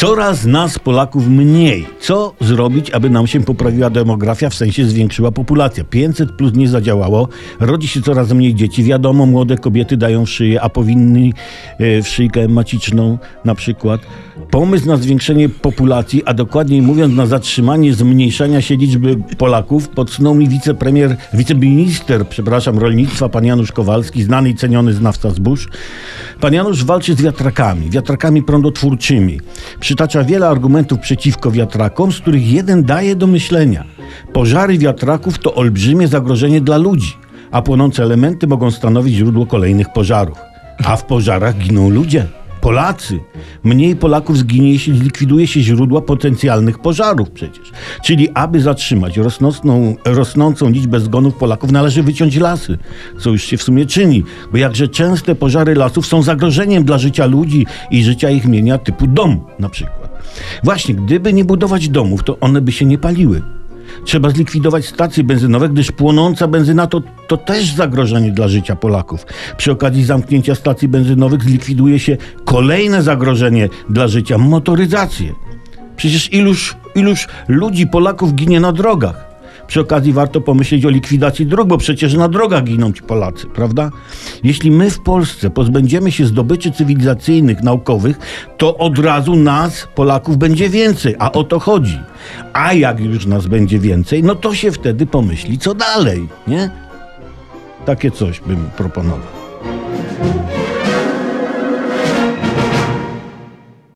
Coraz nas, Polaków, mniej. Co zrobić, aby nam się poprawiła demografia, w sensie zwiększyła populacja? 500 plus nie zadziałało, rodzi się coraz mniej dzieci. Wiadomo, młode kobiety dają szyję, a powinny e, w szyjkę maciczną na przykład. Pomysł na zwiększenie populacji, a dokładniej mówiąc na zatrzymanie zmniejszania się liczby Polaków, podsunął mi wicepremier, wiceminister, przepraszam, rolnictwa, pan Janusz Kowalski, znany i ceniony znawca zbóż. Pan Janusz walczy z wiatrakami, wiatrakami prądotwórczymi. Przytacza wiele argumentów przeciwko wiatrakom, z których jeden daje do myślenia. Pożary wiatraków to olbrzymie zagrożenie dla ludzi, a płonące elementy mogą stanowić źródło kolejnych pożarów. A w pożarach giną ludzie. Polacy. Mniej Polaków zginie, jeśli zlikwiduje się źródła potencjalnych pożarów przecież. Czyli aby zatrzymać rosnącą, rosnącą liczbę zgonów Polaków, należy wyciąć lasy, co już się w sumie czyni. Bo jakże częste pożary lasów są zagrożeniem dla życia ludzi i życia ich mienia typu dom na przykład. Właśnie, gdyby nie budować domów, to one by się nie paliły. Trzeba zlikwidować stacje benzynowe, gdyż płonąca benzyna to, to też zagrożenie dla życia Polaków. Przy okazji zamknięcia stacji benzynowych zlikwiduje się kolejne zagrożenie dla życia motoryzację. Przecież iluż, iluż ludzi, Polaków ginie na drogach. Przy okazji warto pomyśleć o likwidacji dróg, bo przecież na drogach giną ci Polacy, prawda? Jeśli my w Polsce pozbędziemy się zdobyczy cywilizacyjnych, naukowych, to od razu nas, Polaków, będzie więcej, a o to chodzi. A jak już nas będzie więcej, no to się wtedy pomyśli, co dalej, nie? Takie coś bym proponował.